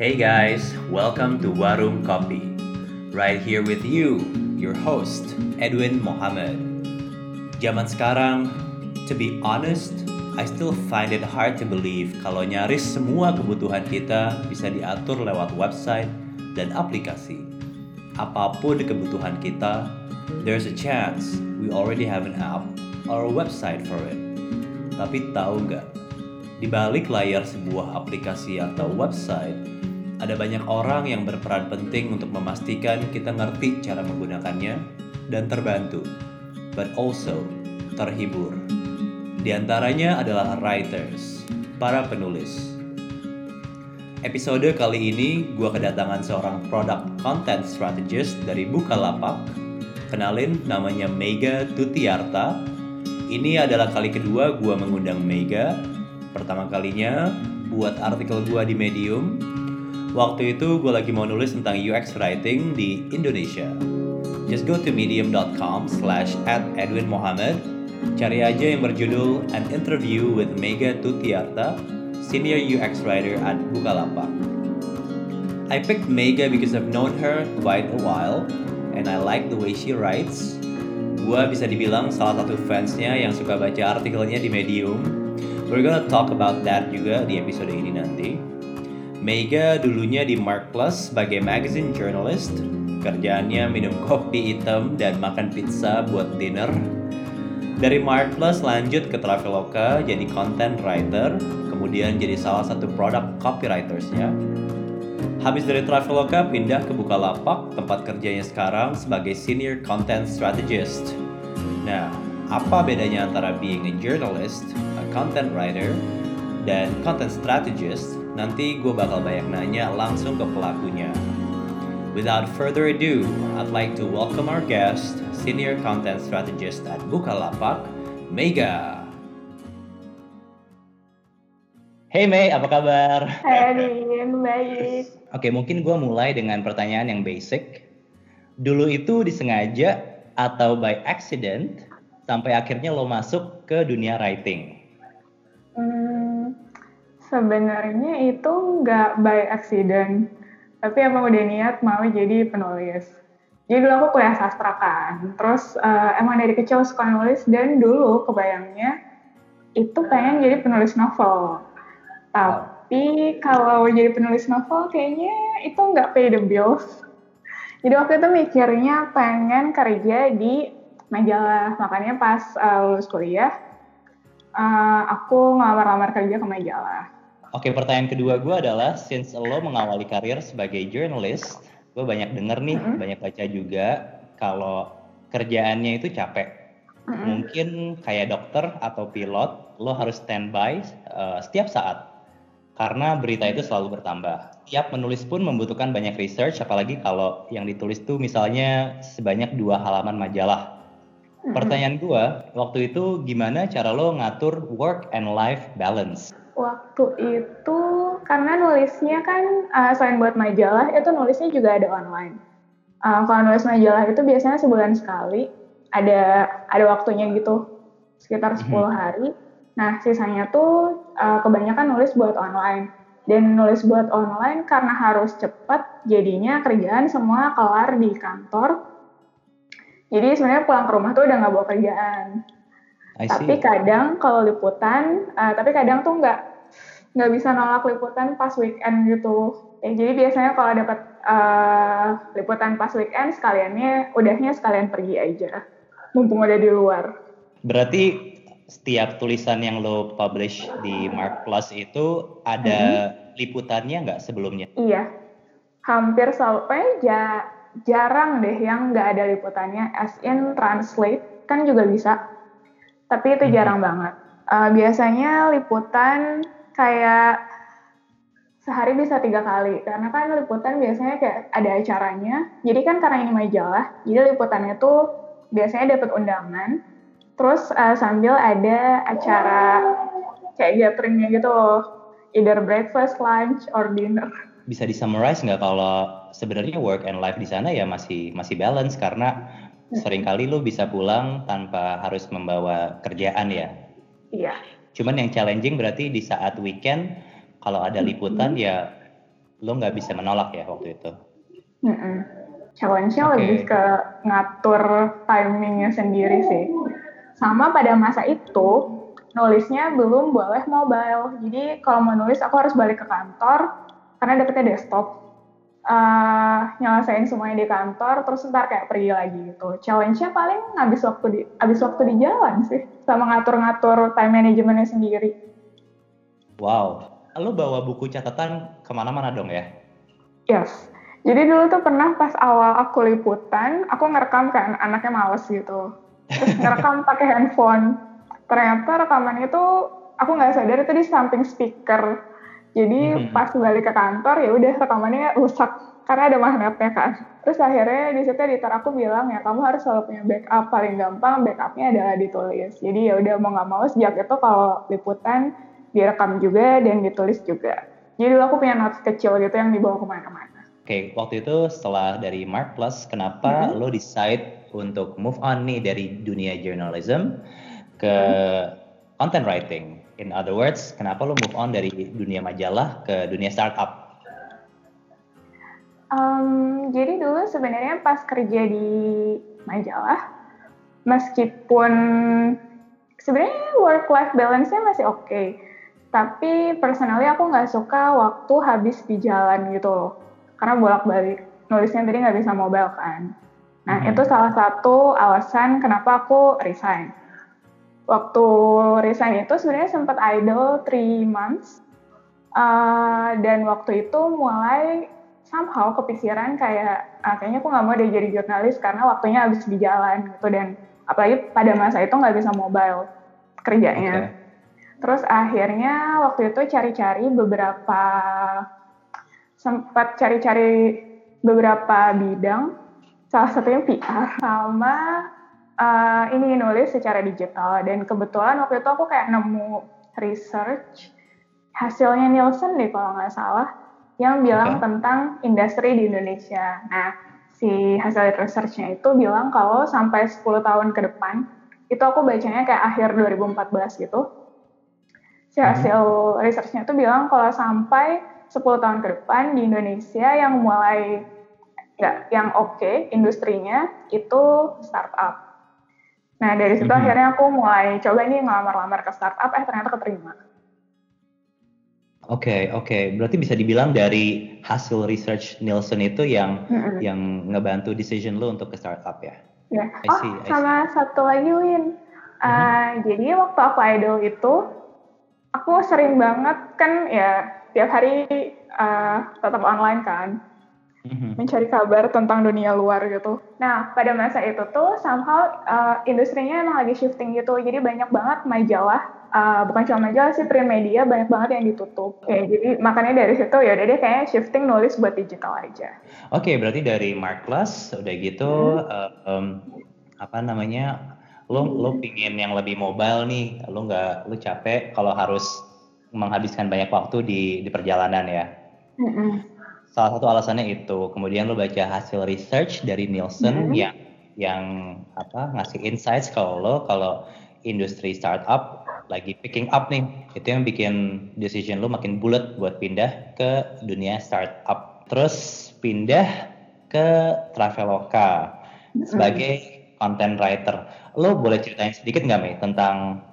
Hey guys, welcome to Warung Kopi. Right here with you, your host, Edwin Mohammed. Zaman sekarang, to be honest, I still find it hard to believe kalau nyaris semua kebutuhan kita bisa diatur lewat website dan aplikasi. Apa pun kebutuhan kita, there's a chance we already have an app or a website for it. Tapi tahu nggak, di balik layar sebuah aplikasi atau website, ada banyak orang yang berperan penting untuk memastikan kita ngerti cara menggunakannya dan terbantu, but also terhibur. Di antaranya adalah writers, para penulis. Episode kali ini gue kedatangan seorang product content strategist dari Bukalapak. Kenalin namanya Mega Tutiarta. Ini adalah kali kedua gue mengundang Mega. Pertama kalinya buat artikel gue di Medium Waktu itu gue lagi mau nulis tentang UX writing di Indonesia. Just go to medium.com slash at Edwin Mohammed. Cari aja yang berjudul An Interview with Mega Tutiarta, Senior UX Writer at Bukalapak. I picked Mega because I've known her quite a while and I like the way she writes. Gue bisa dibilang salah satu fansnya yang suka baca artikelnya di Medium. We're gonna talk about that juga di episode ini nanti. Mega dulunya di Mark Plus sebagai magazine journalist. Kerjaannya minum kopi hitam dan makan pizza buat dinner. Dari Mark Plus lanjut ke Traveloka jadi content writer, kemudian jadi salah satu produk copywritersnya. Habis dari Traveloka pindah ke Bukalapak, tempat kerjanya sekarang sebagai senior content strategist. Nah, apa bedanya antara being a journalist, a content writer, dan content strategist Nanti gue bakal banyak nanya langsung ke pelakunya. Without further ado, I'd like to welcome our guest, Senior Content Strategist at Bukalapak, Mega. Hey Mei, apa kabar? Hai Adin, baik. Oke, mungkin gue mulai dengan pertanyaan yang basic. Dulu itu disengaja atau by accident sampai akhirnya lo masuk ke dunia writing? Sebenarnya itu nggak by accident, tapi emang udah niat mau jadi penulis. Jadi dulu aku kuliah sastra kan, terus uh, emang dari kecil suka nulis dan dulu kebayangnya itu pengen jadi penulis novel. Tapi kalau jadi penulis novel kayaknya itu nggak pay the bills. Jadi waktu itu mikirnya pengen kerja di majalah, makanya pas uh, lulus kuliah, uh, aku ngelamar-lamar kerja ke majalah. Oke, pertanyaan kedua gue adalah, since lo mengawali karir sebagai journalist, gue banyak denger nih, mm-hmm. banyak baca juga, kalau kerjaannya itu capek. Mm-hmm. Mungkin kayak dokter atau pilot, lo harus standby uh, setiap saat. Karena berita itu selalu bertambah. Tiap menulis pun membutuhkan banyak research, apalagi kalau yang ditulis tuh misalnya sebanyak dua halaman majalah. Mm-hmm. Pertanyaan gue, waktu itu gimana cara lo ngatur work and life balance? Waktu itu karena nulisnya kan uh, selain buat majalah itu nulisnya juga ada online. Uh, kalau nulis majalah itu biasanya sebulan sekali, ada ada waktunya gitu sekitar 10 mm-hmm. hari. Nah sisanya tuh uh, kebanyakan nulis buat online. Dan nulis buat online karena harus cepat, jadinya kerjaan semua kelar di kantor. Jadi sebenarnya pulang ke rumah tuh udah nggak bawa kerjaan. Tapi kadang kalau liputan, uh, tapi kadang tuh nggak nggak bisa nolak liputan pas weekend gitu. Ya, jadi biasanya kalau dapat uh, liputan pas weekend sekaliannya udahnya sekalian pergi aja, mumpung udah di luar. Berarti setiap tulisan yang lo publish di Mark Plus itu ada hmm. liputannya nggak sebelumnya? Iya, hampir selalu, eh, ja, jarang deh yang nggak ada liputannya. As in translate kan juga bisa tapi itu jarang banget. Uh, biasanya liputan kayak sehari bisa tiga kali karena kan liputan biasanya kayak ada acaranya. Jadi kan karena ini majalah, jadi liputannya tuh biasanya dapat undangan. Terus uh, sambil ada acara kayak gatheringnya gitu loh, either breakfast, lunch, or dinner. Bisa disummarize nggak kalau sebenarnya work and life di sana ya masih masih balance karena sering kali lu bisa pulang tanpa harus membawa kerjaan ya. Iya. Cuman yang challenging berarti di saat weekend kalau ada liputan mm -hmm. ya lo nggak bisa menolak ya waktu itu. Mm -mm. Challenge-nya okay. lebih ke ngatur timingnya sendiri sih. Sama pada masa itu nulisnya belum boleh mobile. Jadi kalau mau nulis aku harus balik ke kantor karena deketnya desktop uh, nyelesain semuanya di kantor terus ntar kayak pergi lagi gitu. Challenge-nya paling habis waktu di habis waktu di jalan sih sama ngatur-ngatur time managementnya sendiri. Wow. Lo bawa buku catatan ke mana-mana dong ya? Yes. Jadi dulu tuh pernah pas awal aku liputan aku ngerekam kan anaknya males gitu. Terus ngerekam pakai handphone. Ternyata rekaman itu aku nggak sadar itu di samping speaker jadi hmm. pas balik ke kantor ya udah rekamannya rusak karena ada magnetnya kan. Terus akhirnya di situ editor aku bilang ya kamu harus selalu punya backup paling gampang backupnya adalah ditulis. Jadi ya udah mau nggak mau sejak itu kalau liputan direkam juga dan ditulis juga. Jadi dulu aku punya notes kecil gitu yang dibawa ke mana-mana. Oke, okay, waktu itu setelah dari Mark Plus, kenapa hmm. lo decide untuk move on nih dari dunia journalism ke hmm. content writing? In other words, kenapa lo move on dari dunia majalah ke dunia startup? Um, jadi dulu sebenarnya pas kerja di majalah, meskipun sebenarnya work life balance-nya masih oke, okay, tapi personally aku nggak suka waktu habis di jalan gitu loh, karena bolak-balik nulisnya tadi nggak bisa mobile kan. Nah hmm. itu salah satu alasan kenapa aku resign waktu resign itu sebenarnya sempat idle three months uh, dan waktu itu mulai somehow kepikiran kayak uh, kayaknya aku nggak mau deh jadi jurnalis karena waktunya habis di jalan gitu dan apalagi pada masa itu nggak bisa mobile kerjanya. Okay. Terus akhirnya waktu itu cari-cari beberapa sempat cari-cari beberapa bidang, salah satunya PR sama uh, ini nulis secara digital dan kebetulan waktu itu aku kayak nemu research hasilnya Nielsen deh kalau nggak salah yang bilang okay. tentang industri di Indonesia. Nah, si hasil researchnya itu bilang kalau sampai 10 tahun ke depan, itu aku bacanya kayak akhir 2014 gitu. Si mhm. hasil hmm. researchnya itu bilang kalau sampai 10 tahun ke depan di Indonesia yang mulai nggak yang oke okay, industrinya itu startup. Nah dari situ mm-hmm. akhirnya aku mulai coba nih ngelamar-lamar ke startup, eh ternyata keterima. Oke okay, oke, okay. berarti bisa dibilang dari hasil research Nielsen itu yang mm-hmm. yang ngebantu decision lo untuk ke startup ya? Ya. Yeah. Oh see, sama satu lagi Win, uh, mm-hmm. jadi waktu aku idol itu aku sering banget kan ya tiap hari uh, tetap online kan hmm mencari kabar tentang dunia luar gitu. Nah, pada masa itu tuh somehow uh, industrinya emang lagi shifting gitu. Jadi banyak banget majalah, uh, bukan cuma majalah sih, print media banyak banget yang ditutup. Oke, jadi makanya dari situ ya udah deh kayaknya shifting nulis buat digital aja. Oke, okay, berarti dari Mark Plus udah gitu hmm. uh, um, apa namanya? Lo lo pingin yang lebih mobile nih, lo nggak lo capek kalau harus menghabiskan banyak waktu di di perjalanan ya. Mm-hmm salah satu alasannya itu. Kemudian lo baca hasil research dari Nielsen hmm. yang yang apa ngasih insights kalau lo kalau industri startup lagi picking up nih. Itu yang bikin decision lo makin bulat buat pindah ke dunia startup. Terus pindah ke Traveloka sebagai content writer. Lo boleh ceritain sedikit nggak Mei tentang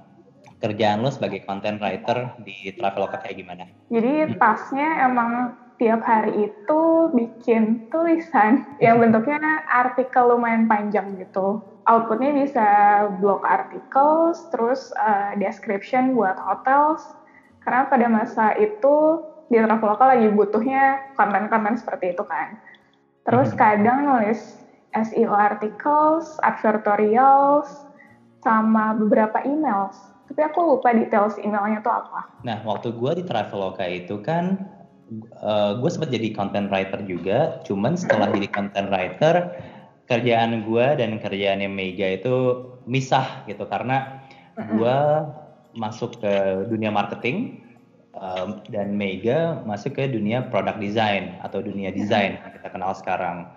kerjaan lo sebagai content writer di Traveloka kayak gimana? Jadi tasnya emang tiap hari itu bikin tulisan yang bentuknya artikel lumayan panjang gitu. Outputnya bisa blog artikel, terus uh, description buat hotels. Karena pada masa itu di Traveloka lagi butuhnya konten-konten seperti itu kan. Terus hmm. kadang nulis SEO articles, advertorials, sama beberapa emails. Tapi aku lupa details emailnya tuh apa. Nah, waktu gue di Traveloka itu kan uh, eh, gue sempat jadi content writer juga. Cuman setelah jadi content writer kerjaan gue dan kerjaannya Mega itu misah gitu. Karena gue masuk ke dunia marketing um, dan Mega masuk ke dunia product design atau dunia desain yang kita kenal sekarang.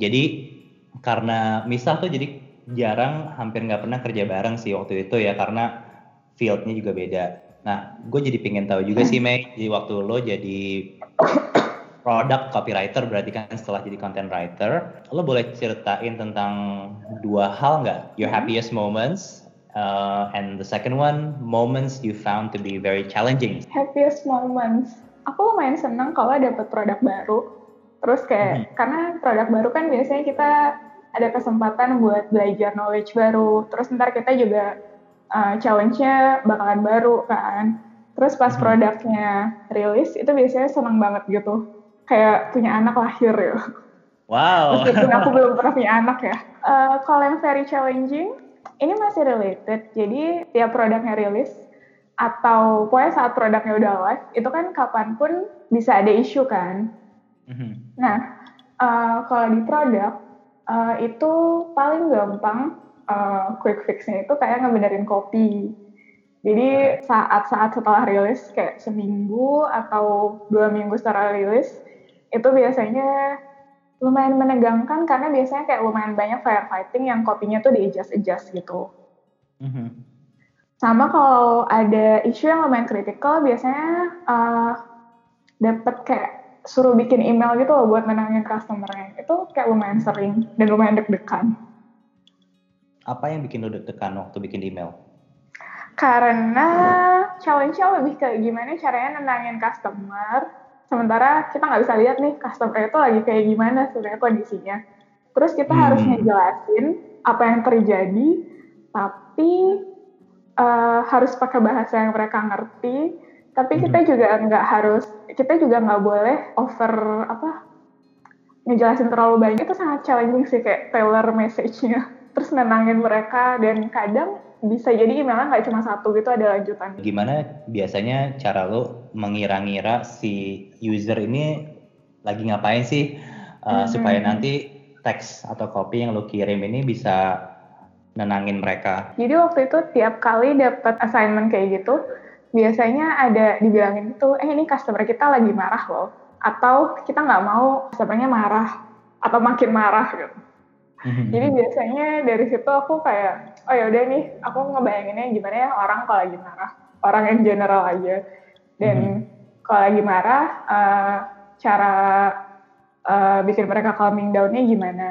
Jadi karena misah tuh jadi jarang hampir nggak pernah kerja bareng sih waktu itu ya. Karena fieldnya juga beda Nah, gue jadi pengen tahu juga sih, Mei, di waktu lo jadi product copywriter berarti kan setelah jadi content writer, lo boleh ceritain tentang dua hal nggak? Your mm-hmm. happiest moments uh, and the second one, moments you found to be very challenging. Happiest moments, aku lumayan senang kalau dapat produk baru. Terus kayak hmm. karena produk baru kan biasanya kita ada kesempatan buat belajar knowledge baru. Terus ntar kita juga uh, challenge-nya bakalan baru kan. Terus pas hmm. produknya rilis itu biasanya senang banget gitu. Kayak punya anak lahir ya. Wow. Meskipun aku belum pernah punya anak ya. Uh, kalau yang very challenging, ini masih related. Jadi tiap produknya rilis atau pokoknya saat produknya udah live, itu kan kapan pun bisa ada isu kan. Mm-hmm. Nah, uh, kalau di produk uh, itu paling gampang uh, quick fixnya itu kayak ngebenerin kopi. Jadi saat-saat setelah rilis kayak seminggu atau dua minggu setelah rilis itu biasanya lumayan menegangkan karena biasanya kayak lumayan banyak firefighting yang kopinya tuh di adjust adjust gitu. Mm-hmm. Sama kalau ada isu yang lumayan kritikal biasanya uh, dapat kayak suruh bikin email gitu loh buat menangin customernya. Itu kayak lumayan sering dan lumayan deg-degan. Apa yang bikin lo deg-degan waktu bikin email? Karena challenge-nya lebih kayak gimana caranya nenangin customer, sementara kita nggak bisa lihat nih customer itu lagi kayak gimana sebenarnya kondisinya. Terus kita hmm. harus ngejelasin apa yang terjadi, tapi uh, harus pakai bahasa yang mereka ngerti tapi kita hmm. juga nggak harus kita juga nggak boleh over apa ngejelasin terlalu banyak itu sangat challenging sih kayak tailor message-nya terus nenangin mereka dan kadang bisa jadi emailnya nggak cuma satu gitu ada lanjutan. Gimana biasanya cara lo mengira-ngira si user ini lagi ngapain sih uh, hmm. supaya nanti teks atau copy yang lo kirim ini bisa nenangin mereka. Jadi waktu itu tiap kali dapat assignment kayak gitu, biasanya ada dibilangin itu, eh ini customer kita lagi marah loh. Atau kita nggak mau customernya marah, atau makin marah gitu. Mm-hmm. Jadi biasanya dari situ aku kayak, oh ya udah nih, aku ngebayanginnya gimana ya orang kalau lagi marah, orang yang general aja. Dan mm-hmm. kalau lagi marah, uh, cara uh, bikin mereka calming down-nya gimana?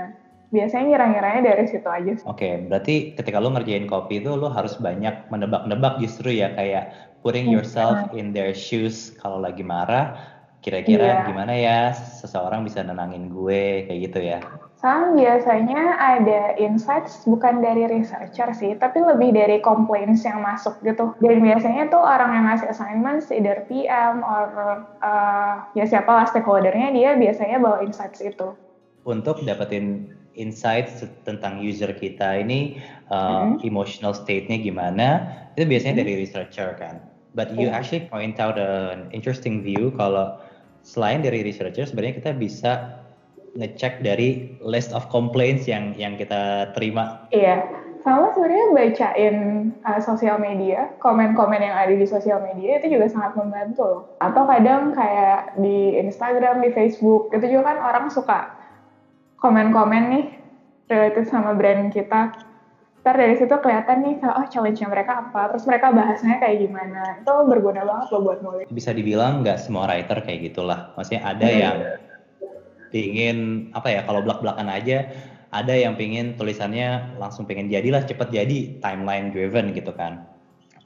biasanya ngira-ngiranya dari situ aja. Oke, okay, berarti ketika lo ngerjain kopi itu lo harus banyak menebak-nebak justru ya kayak putting hmm. yourself in their shoes kalau lagi marah, kira-kira yeah. gimana ya seseorang bisa nenangin gue kayak gitu ya. Sang biasanya ada insights bukan dari researcher sih, tapi lebih dari complaints yang masuk gitu. Dan biasanya tuh orang yang ngasih assignments, either PM or uh, ya siapa lah stakeholdernya, dia biasanya bawa insights itu. Untuk dapetin insights tentang user kita ini uh, mm-hmm. emotional state-nya gimana itu biasanya mm-hmm. dari researcher kan but you yeah. actually point out an interesting view kalau selain dari researcher sebenarnya kita bisa ngecek dari list of complaints yang yang kita terima. Iya. Sama sebenarnya bacain uh, sosial media, komen-komen yang ada di sosial media itu juga sangat membantu loh. Atau kadang kayak di Instagram, di Facebook, itu juga kan orang suka komen-komen nih related sama brand kita. Ntar dari situ kelihatan nih oh challenge-nya mereka apa? Terus mereka bahasnya kayak gimana. Itu berguna banget loh buat nulis bisa dibilang nggak semua writer kayak gitulah. Maksudnya ada hmm. yang pingin apa ya kalau belak-belakan aja ada yang pingin tulisannya langsung pengen jadilah cepet jadi timeline driven gitu kan.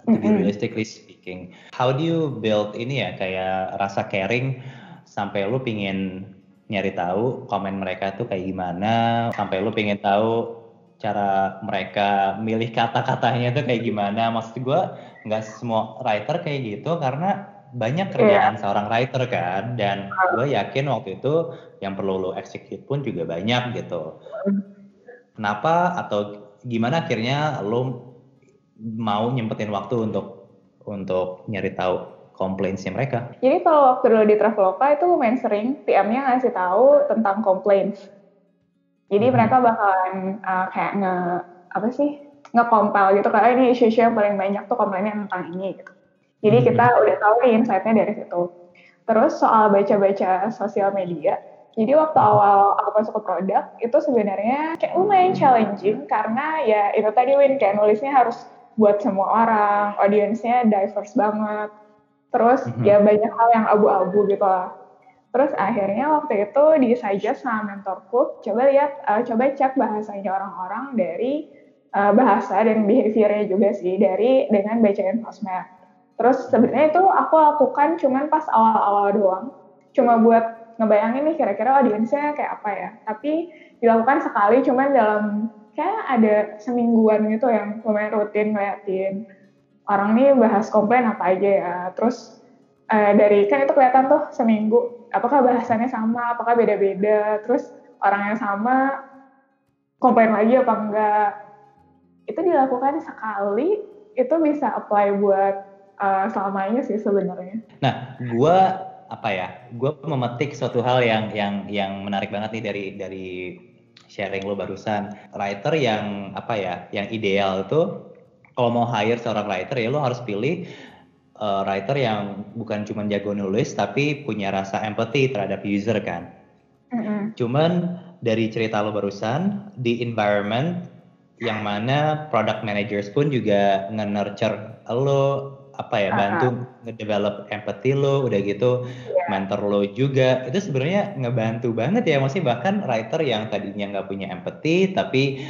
To be realistically speaking. How do you build ini ya kayak rasa caring sampai lu pingin nyari tahu komen mereka tuh kayak gimana sampai lu pengen tahu cara mereka milih kata-katanya tuh kayak gimana. Maksud gue nggak semua writer kayak gitu karena banyak kerjaan yeah. seorang writer kan dan gue yakin waktu itu yang perlu lo execute pun juga banyak gitu kenapa atau gimana akhirnya lo mau nyempetin waktu untuk untuk nyari tahu complaintsnya mereka. Jadi kalau waktu dulu di Traveloka itu lumayan sering PM-nya ngasih tahu tentang complaints. Jadi hmm. mereka bakalan uh, kayak nge apa sih nge-compile gitu karena ini isu-isu yang paling banyak tuh komplainnya tentang ini gitu. Jadi hmm. kita udah tahu nih insight-nya dari situ. Terus soal baca-baca sosial media, jadi waktu awal aku masuk ke produk itu sebenarnya kayak lumayan challenging karena ya itu tadi Win kayak nulisnya harus buat semua orang, audiensnya diverse banget Terus mm-hmm. ya banyak hal yang abu-abu gitu lah. Terus akhirnya waktu itu disuggest sama mentorku, coba lihat, uh, coba cek bahasanya orang-orang dari uh, bahasa dan behaviornya juga sih dari dengan bacain sosmed. Terus sebenarnya itu aku lakukan cuman pas awal-awal doang, cuma buat ngebayangin nih kira-kira audiensnya kayak apa ya. Tapi dilakukan sekali cuman dalam kayak ada semingguan gitu yang lumayan rutin ngeliatin orang nih bahas komplain apa aja ya. Terus uh, dari kan itu kelihatan tuh seminggu apakah bahasannya sama, apakah beda-beda, terus orangnya sama, komplain lagi apa enggak. Itu dilakukan sekali, itu bisa apply buat uh, selamanya sih sebenarnya. Nah, gue apa ya? Gue memetik suatu hal yang yang yang menarik banget nih dari dari sharing lo barusan. Writer yang apa ya? Yang ideal itu kalau mau hire seorang writer ya lo harus pilih uh, writer yang bukan cuma jago nulis tapi punya rasa empathy terhadap user kan. Mm-hmm. Cuman dari cerita lo barusan di environment yang mana product managers pun juga nge-nurture lo apa ya uh-huh. bantu ngedevelop empathy lo udah gitu yeah. mentor lo juga. Itu sebenarnya ngebantu banget ya masih bahkan writer yang tadinya nggak punya empathy tapi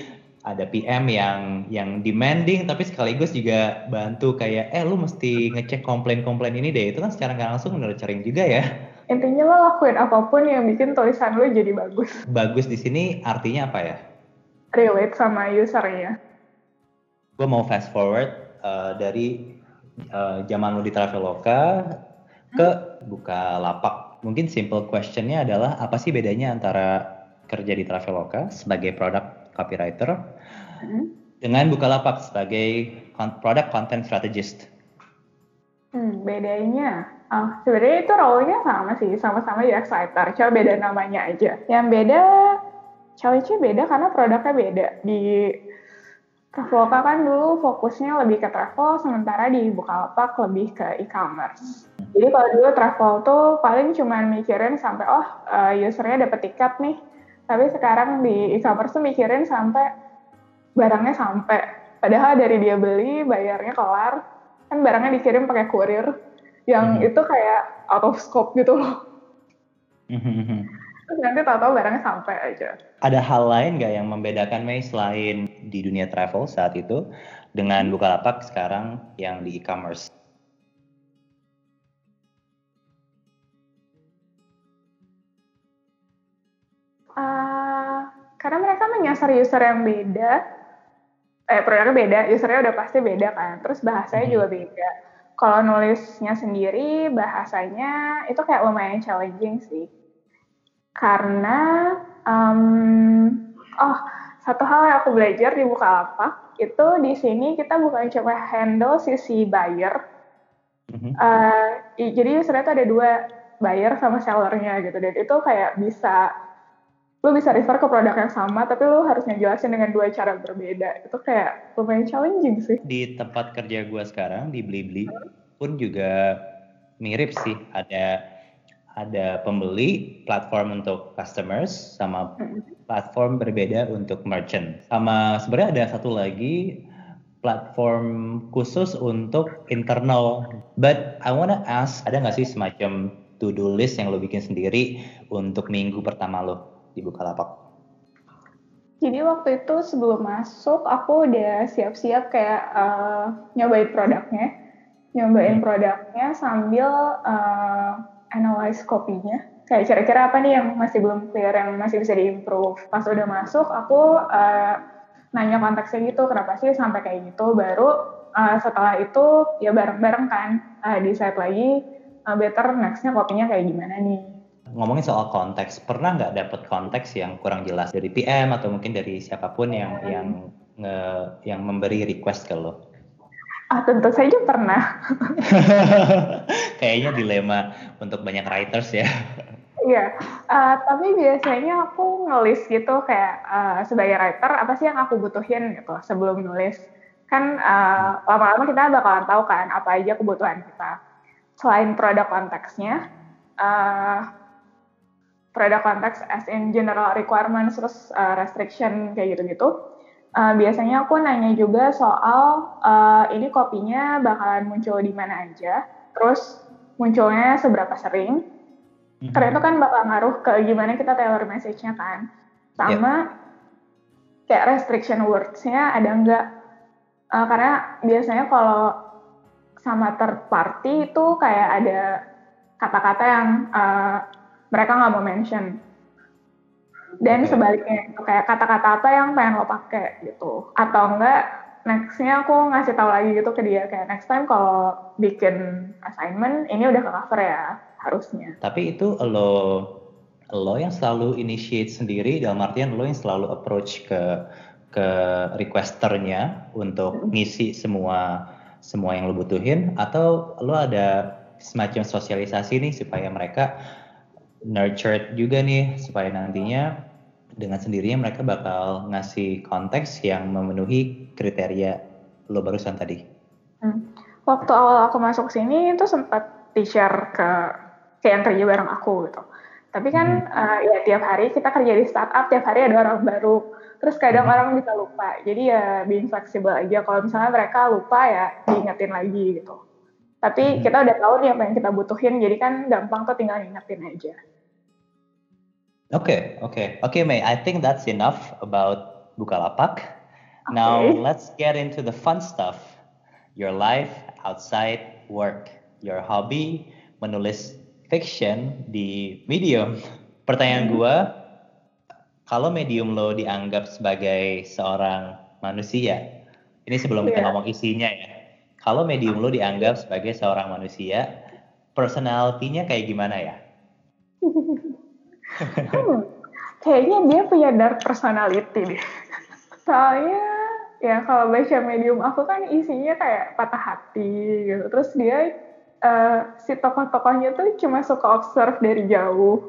ada PM yang yang demanding tapi sekaligus juga bantu kayak eh lu mesti ngecek komplain-komplain ini deh. Itu kan secara nggak langsung nurturing juga ya. Intinya lo lakuin apa pun yang bikin tulisan lo jadi bagus. Bagus di sini artinya apa ya? Relate sama usernya. Gue mau fast forward uh, dari uh, zaman lo di Traveloka ke buka lapak mungkin simple questionnya adalah apa sih bedanya antara kerja di Traveloka sebagai product copywriter hmm. dengan Bukalapak sebagai product content strategist. Hmm, bedanya, oh, sebenarnya itu role-nya sama sih, sama-sama UX writer, cuma beda namanya aja. Yang beda, challenge beda karena produknya beda. Di Traveloka kan dulu fokusnya lebih ke travel, sementara di Bukalapak lebih ke e-commerce. Jadi kalau dulu travel tuh paling cuma mikirin sampai oh uh, usernya dapat tiket nih, tapi sekarang di e-commerce tuh mikirin sampai barangnya sampai padahal dari dia beli bayarnya kelar kan barangnya dikirim pakai kurir yang hmm. itu kayak out of scope gitu loh hmm. Terus nanti tahu-tahu barangnya sampai aja ada hal lain nggak yang membedakan Mei selain di dunia travel saat itu dengan Bukalapak sekarang yang di e-commerce Uh, karena mereka menyasar user yang beda, eh produknya beda, usernya udah pasti beda kan, terus bahasanya hmm. juga beda. Kalau nulisnya sendiri, bahasanya itu kayak lumayan challenging sih. Karena, um, oh satu hal yang aku belajar di Bukalapak, itu di sini kita bukan cuma handle sisi buyer, mm-hmm. uh, jadi tuh ada dua, buyer sama sellernya gitu, dan itu kayak bisa lu bisa refer ke produk yang sama tapi lu harus ngejelasin dengan dua cara berbeda. Itu kayak lumayan challenging sih. Di tempat kerja gue sekarang di Blibli hmm. pun juga mirip sih. Ada ada pembeli platform untuk customers sama platform berbeda untuk merchant sama sebenarnya ada satu lagi platform khusus untuk internal but I wanna ask ada nggak sih semacam to do list yang lo bikin sendiri untuk minggu pertama lo di Bukalapak? Jadi waktu itu sebelum masuk aku udah siap-siap kayak uh, nyobain produknya, nyobain hmm. produknya sambil uh, analyze kopinya. Kayak kira-kira apa nih yang masih belum clear, yang masih bisa diimprove. Pas udah masuk aku uh, nanya konteksnya gitu, kenapa sih sampai kayak gitu. Baru uh, setelah itu ya bareng-bareng kan uh, decide lagi uh, better nextnya kopinya kayak gimana nih ngomongin soal konteks, pernah nggak dapet konteks yang kurang jelas dari PM atau mungkin dari siapa pun yang hmm. yang nge, yang memberi request ke lo? Ah tentu saja pernah. Kayaknya dilema untuk banyak writers ya. Iya, uh, tapi biasanya aku nulis gitu kayak uh, sebagai writer apa sih yang aku butuhin gitu sebelum nulis. Kan uh, lama-lama kita bakalan tahu kan apa aja kebutuhan kita. Selain produk konteksnya, uh, product context as in general requirements terus uh, restriction kayak gitu-gitu. Uh, biasanya aku nanya juga soal uh, ini kopinya bakalan muncul di mana aja, terus munculnya seberapa sering, Karena itu kan bakal ngaruh ke gimana kita tailor message-nya kan. Sama kayak restriction words-nya ada enggak. Uh, karena biasanya kalau sama third party itu kayak ada kata-kata yang uh, mereka nggak mau mention. Dan Oke. sebaliknya itu kayak kata-kata apa yang pengen lo pakai gitu. Atau enggak nextnya aku ngasih tahu lagi gitu ke dia kayak next time kalau bikin assignment ini udah ke cover ya harusnya. Tapi itu lo lo yang selalu initiate sendiri dalam artian lo yang selalu approach ke ke requesternya untuk ngisi semua semua yang lo butuhin atau lo ada semacam sosialisasi nih supaya mereka nurtured juga nih supaya nantinya dengan sendirinya mereka bakal ngasih konteks yang memenuhi kriteria lo barusan tadi. Hmm. Waktu awal aku masuk sini itu sempat di-share ke ke yang kerja bareng aku gitu. Tapi kan uh, ya tiap hari kita kerja di startup, tiap hari ada orang baru. Terus kadang Mhm. orang bisa lupa. Jadi ya being flexible aja. Kalau misalnya mereka lupa ya diingetin lagi gitu. Tapi Mhm. kita udah tahu nih apa yang kita butuhin, jadi kan gampang tuh tinggal ngingetin aja. Okay, okay, okay, May. I think that's enough about Bukalapak. Now Okay. let's get into the fun stuff. Your life outside work, your hobby menulis fiction di Medium. Pertanyaan Hmm. gua, kalau Medium lo dianggap sebagai seorang manusia, ini sebelum kita Iya. ngomong isinya ya. Kalau Medium lo dianggap sebagai seorang manusia, personality-nya kayak gimana ya? Hmm, kayaknya dia punya dark personality deh. Soalnya ya kalau baca medium aku kan isinya kayak patah hati gitu. Terus dia eh, si tokoh-tokohnya tuh cuma suka observe dari jauh,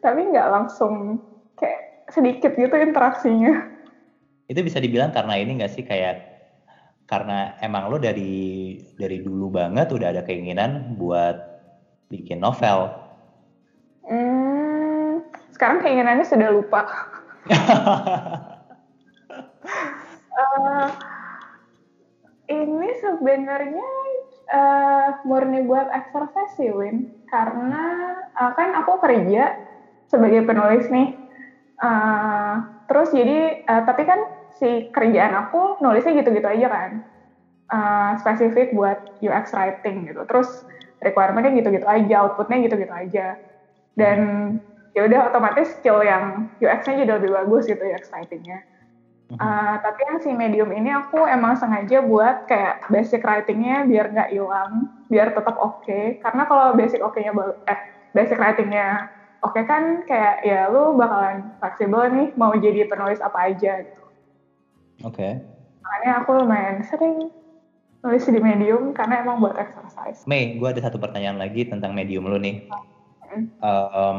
tapi nggak langsung kayak sedikit gitu interaksinya. Itu bisa dibilang karena ini nggak sih kayak karena emang lo dari dari dulu banget udah ada keinginan buat bikin novel. Hmm, sekarang keinginannya sudah lupa. Eh, ini sebenarnya eh, murni buat exercise sih, Win. Karena eh, kan aku kerja sebagai penulis nih. Eh, terus jadi, eh, tapi kan si kerjaan aku nulisnya gitu-gitu aja kan. Eh, spesifik buat UX writing gitu. Terus requirementnya gitu-gitu aja, outputnya gitu-gitu aja. Dan ya udah otomatis skill yang UX-nya jadi lebih bagus gitu UX writing-nya. Uh, tapi yang si medium ini aku emang sengaja buat kayak basic writingnya biar nggak hilang, biar tetap oke. Karena kalau basic oke-nya eh basic writingnya oke kan kayak ya lu bakalan fleksibel nih mau jadi penulis apa aja gitu. Oke. Makanya aku lumayan sering nulis di medium karena emang buat exercise. Mei, gue ada satu pertanyaan lagi tentang medium lo nih. Hmm. Um,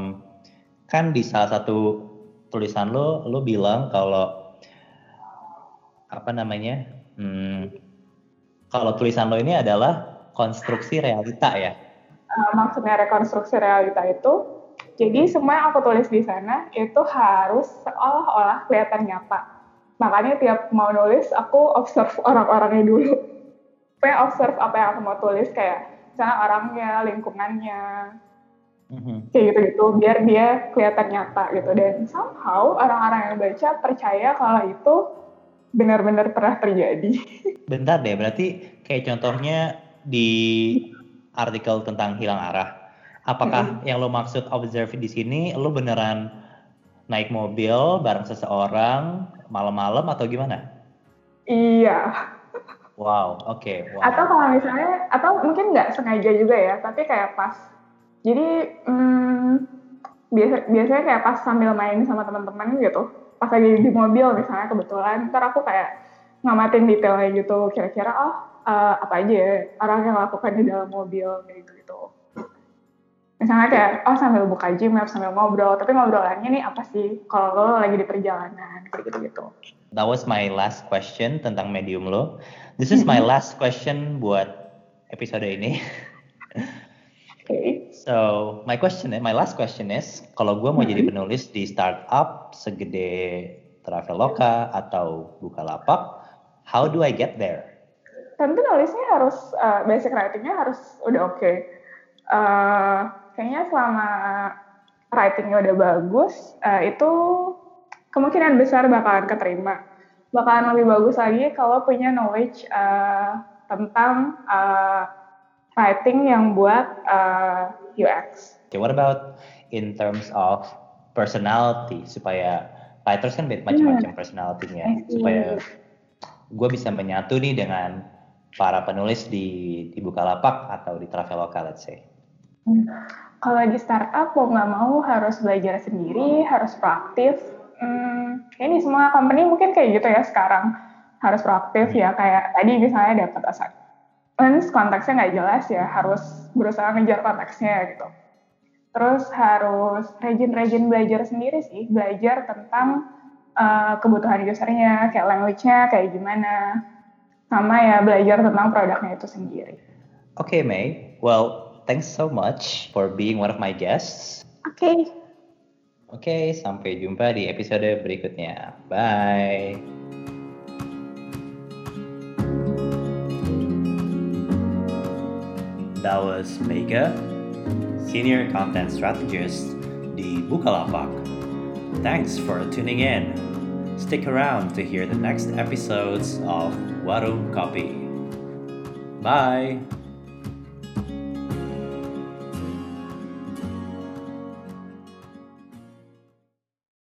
kan di salah satu tulisan lo, lo bilang kalau apa namanya? Hmm, kalau tulisan lo ini adalah konstruksi realita ya. Uh, maksudnya rekonstruksi realita itu, jadi semua yang aku tulis di sana itu harus seolah-olah kelihatan nyata. Makanya tiap mau nulis, aku observe orang-orangnya dulu. Supaya observe apa yang aku mau tulis, kayak misalnya orangnya, lingkungannya, Mhm. kayak gitu-gitu, biar dia kelihatan nyata gitu. Dan somehow orang-orang yang baca percaya kalau itu benar-benar pernah terjadi. Bentar deh, berarti kayak contohnya di artikel tentang hilang arah. Apakah yang lo maksud observe di sini, lo beneran naik mobil bareng seseorang malam-malam atau gimana? iya. Wow, oke, wow. Atau kalau misalnya, atau mungkin nggak sengaja juga ya, tapi kayak pas. Jadi hmm, biasa biasanya kayak pas sambil main sama teman-teman gitu, pas lagi di mobil misalnya kebetulan, ntar aku kayak ngamatin detailnya gitu, kira-kira oh eh, apa aja ya orang yang lakukan di dalam mobil kayak gitu gitu. Misalnya kayak oh sambil buka gym, sambil ngobrol, tapi ngobrolannya nih apa sih kalau lo lagi di perjalanan kayak gitu gitu. That was my last question tentang medium lo. This is my last question buat episode ini. Oke. So, my question, my last question is, kalau gue mau jadi penulis di startup segede Traveloka atau Bukalapak, how do I get there? tentu nulisnya harus uh, basic writingnya harus udah oke. Uh, kayaknya selama writingnya udah bagus, uh, itu kemungkinan besar bakalan keterima. Bakalan lebih bagus lagi kalau punya knowledge uh, tentang uh, writing yang buat uh, UX. Okay, what about in terms of personality supaya writers kan macam-macam hmm. personality-nya supaya gue bisa menyatu nih dengan para penulis di di Bukalapak atau di Traveloka let's say. Hmm. Kalau di startup mau nggak mau harus belajar sendiri, harus proaktif. Hmm, ini semua company mungkin kayak gitu ya sekarang harus proaktif ya kayak tadi misalnya dapat assignment konteksnya nggak jelas ya harus berusaha ngejar konteksnya gitu. Terus harus rajin-rajin belajar sendiri sih, belajar tentang uh, kebutuhan usernya, kayak language-nya kayak gimana, sama ya belajar tentang produknya itu sendiri. Oke okay, May, well thanks so much for being one of my guests. Oke. Okay. Oke, okay, sampai jumpa di episode berikutnya. Bye. Was Mega, Senior Content Strategist di Bukalapak. Thanks for tuning in. Stick around to hear the next episodes of Warung Kopi. Bye!